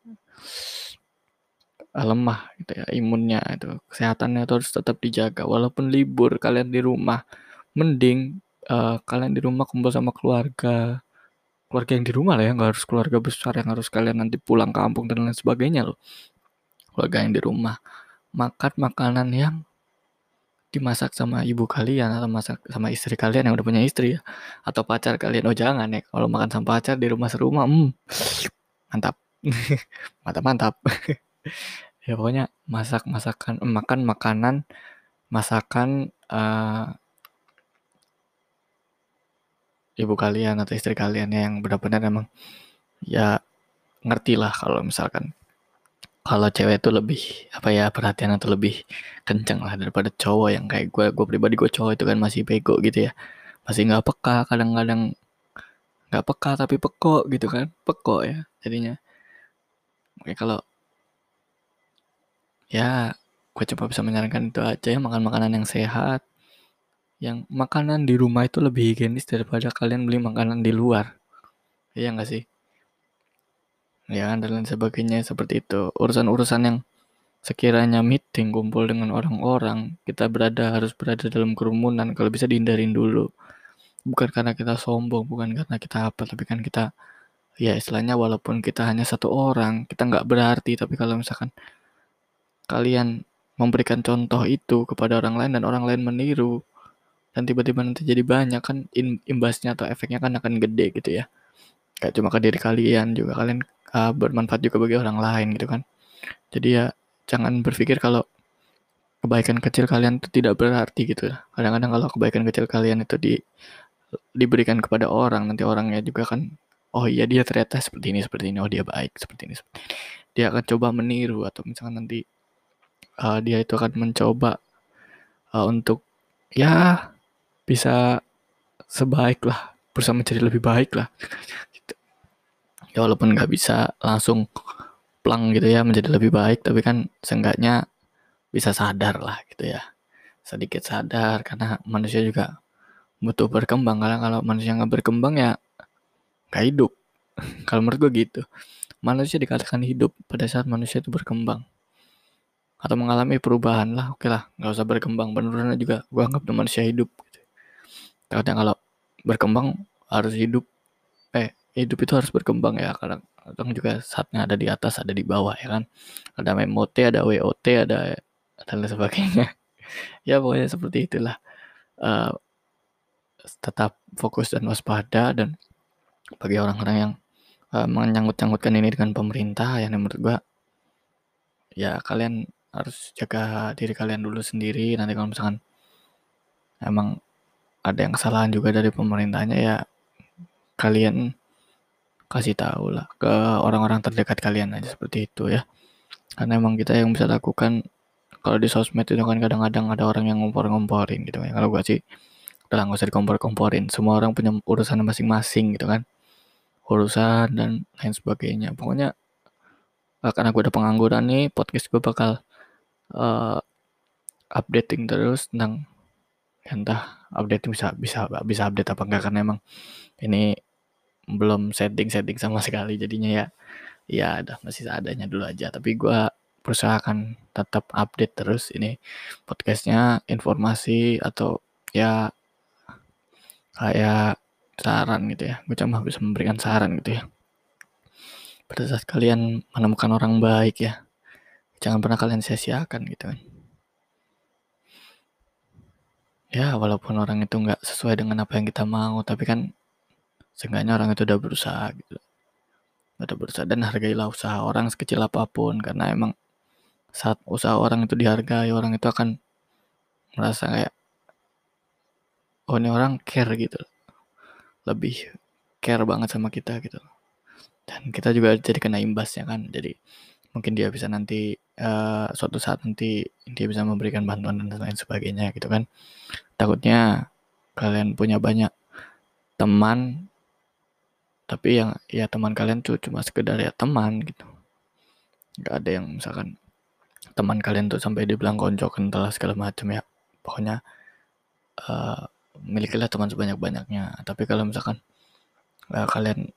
lemah gitu ya imunnya itu. Kesehatannya itu harus tetap dijaga. Walaupun libur kalian di rumah mending uh, kalian di rumah kumpul sama keluarga. Keluarga yang di rumah lah ya nggak harus keluarga besar yang harus kalian nanti pulang kampung dan lain sebagainya loh. Keluarga yang di rumah. Makan makanan yang dimasak sama ibu kalian atau masak sama istri kalian yang udah punya istri ya. Atau pacar kalian. Oh jangan ya. Kalau makan sama pacar di rumah serumah hmm, mantap. Mantap mantap ya pokoknya masak masakan makan makanan masakan uh, ibu kalian atau istri kalian yang benar-benar emang ya ngerti lah kalau misalkan kalau cewek itu lebih apa ya perhatian atau lebih kenceng lah daripada cowok yang kayak gue gue pribadi gue cowok itu kan masih bego gitu ya. Masih nggak peka kadang-kadang nggak peka tapi peko gitu kan. Peko ya jadinya. Oke kalau ya gue coba bisa menyarankan itu aja ya makan makanan yang sehat. Yang makanan di rumah itu lebih higienis daripada kalian beli makanan di luar. Iya nggak sih? Ya kan dan lain sebagainya seperti itu. Urusan-urusan yang sekiranya meeting kumpul dengan orang-orang kita berada harus berada dalam kerumunan kalau bisa dihindarin dulu. Bukan karena kita sombong bukan karena kita apa tapi kan kita ya istilahnya walaupun kita hanya satu orang kita nggak berarti. Tapi kalau misalkan kalian memberikan contoh itu kepada orang lain dan orang lain meniru dan tiba-tiba nanti jadi banyak kan imbasnya atau efeknya kan akan gede gitu ya. Kayak cuma ke diri kalian juga kalian uh, bermanfaat juga bagi orang lain gitu kan. Jadi ya jangan berpikir kalau kebaikan kecil kalian itu tidak berarti gitu kadang-kadang kalau kebaikan kecil kalian itu di diberikan kepada orang nanti orangnya juga kan oh iya dia ternyata seperti ini seperti ini. Oh dia baik seperti ini seperti ini. Dia akan coba meniru atau misalkan nanti uh, dia itu akan mencoba uh, untuk ya bisa sebaik lah berusaha menjadi lebih baik lah. Gitu. ya walaupun nggak bisa langsung plang gitu ya menjadi lebih baik tapi kan seenggaknya bisa sadar lah gitu ya. Sedikit sadar karena manusia juga butuh berkembang. Karena kalau manusia nggak berkembang ya nggak hidup. Kalau menurut gue gitu. Manusia dikatakan hidup pada saat manusia itu berkembang atau mengalami perubahan lah oke lah. Nggak usah berkembang penurunan juga. Gue anggap manusia hidup gitu. kadang kalau berkembang harus hidup. Eh hidup itu harus berkembang ya. Kadang kadang juga saatnya ada di atas ada di bawah ya kan. Ada MOT ada WOT ada dan lain sebagainya. Ya pokoknya seperti itulah. Uh, tetap fokus dan waspada dan bagi orang-orang yang uh, menyangkut-nyangkutkan ini dengan pemerintah yang menurut gua ya kalian harus jaga diri kalian dulu sendiri. Nanti kalau misalkan emang ada yang kesalahan juga dari pemerintahnya ya kalian kasih tahu lah ke orang-orang terdekat kalian aja seperti itu ya. Karena emang kita yang bisa lakukan kalau di sosmed itu kan kadang-kadang ada orang yang ngompor-ngomporin gitu ya kalau gua sih udah nggak usah dikompor-komporin. Semua orang punya urusan masing-masing gitu kan. Urusan dan lain sebagainya. Pokoknya karena gue udah pengangguran nih podcast gue bakal uh, updating terus tentang ya entah update bisa bisa bisa update apa enggak karena emang ini belum setting setting sama sekali. Jadinya ya ya udah masih seadanya dulu aja. Tapi gue berusaha akan tetap update terus ini podcastnya informasi atau ya kayak saran gitu ya. Gue cuma bisa memberikan saran gitu ya. Pada saat kalian menemukan orang baik ya jangan pernah kalian sia-siakan gitu kan. Ya walaupun orang itu nggak sesuai dengan apa yang kita mau tapi kan seenggaknya orang itu udah berusaha gitu. Udah berusaha dan hargailah usaha orang sekecil apa pun karena emang saat usaha orang itu dihargai orang itu akan merasa kayak oh ini orang care gitu lebih care banget sama kita gitu dan kita juga jadi kena imbasnya kan jadi mungkin dia bisa nanti uh, suatu saat nanti dia bisa memberikan bantuan dan lain sebagainya gitu kan. Takutnya kalian punya banyak teman tapi yang ya teman kalian tuh cuma sekedar ya teman gitu. Nggak ada yang misalkan teman kalian tuh sampai dibilang konco kental segala macam ya. Pokoknya uh, milikilah teman sebanyak-banyaknya. Tapi kalau misalkan uh, kalian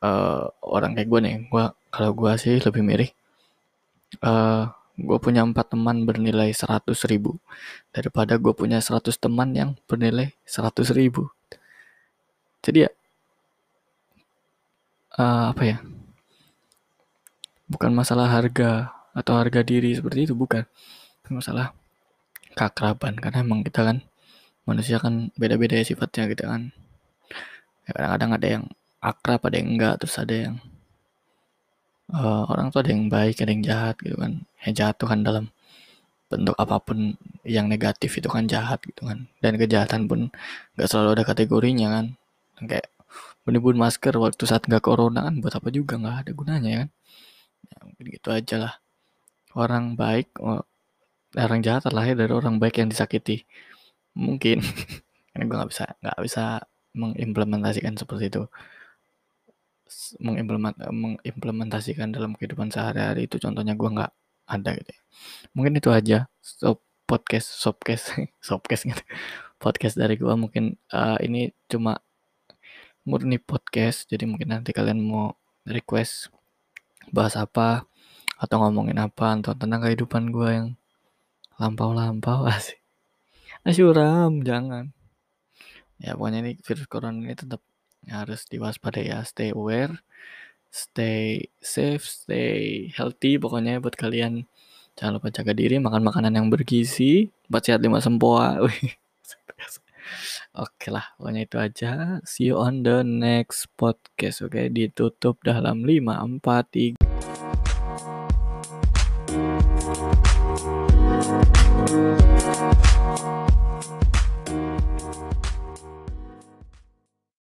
uh, orang kayak gue nih gue kalau gue sih lebih mirip uh, gue punya empat teman bernilai seratus ribu. Daripada gue punya seratus teman yang bernilai seratus ribu. Jadi ya uh, apa ya? Bukan masalah harga atau harga diri seperti itu bukan. Masalah keakraban. Karena emang kita kan manusia kan beda-beda ya sifatnya gitu kan. Ya, kadang-kadang ada yang akrab ada yang enggak terus ada yang uh, orang tuh ada yang baik ada yang jahat gitu kan. Yang jahat tuh kan dalam bentuk apa pun yang negatif itu kan jahat gitu kan. Dan kejahatan pun nggak selalu ada kategorinya kan. Kayak menimbun masker waktu saat nggak corona kan buat apa juga nggak ada gunanya kan. Ya, mungkin gitu aja lah. Orang baik oh, orang jahat lahir dari orang baik yang disakiti. Mungkin. Karena gue nggak bisa nggak bisa mengimplementasikan seperti itu mengimplement mengimplementasikan dalam kehidupan sehari-hari itu contohnya gue nggak ada gitu ya. mungkin itu aja so, podcast sopcast sopcast gitu podcast dari gue mungkin uh, ini cuma murni podcast jadi mungkin nanti kalian mau request bahas apa atau ngomongin apa atau tentang kehidupan gue yang lampau-lampau asik Asyuram, jangan. Ya pokoknya ini virus corona ini tetap harus diwaspadai ya. Stay aware, stay safe, stay healthy. Pokoknya buat kalian jangan lupa jaga diri, makan makanan yang bergizi, empat sehat lima sempoa. Oke lah, pokoknya itu aja. See you on the next podcast. Oke, ditutup dalam 5, 4, 3.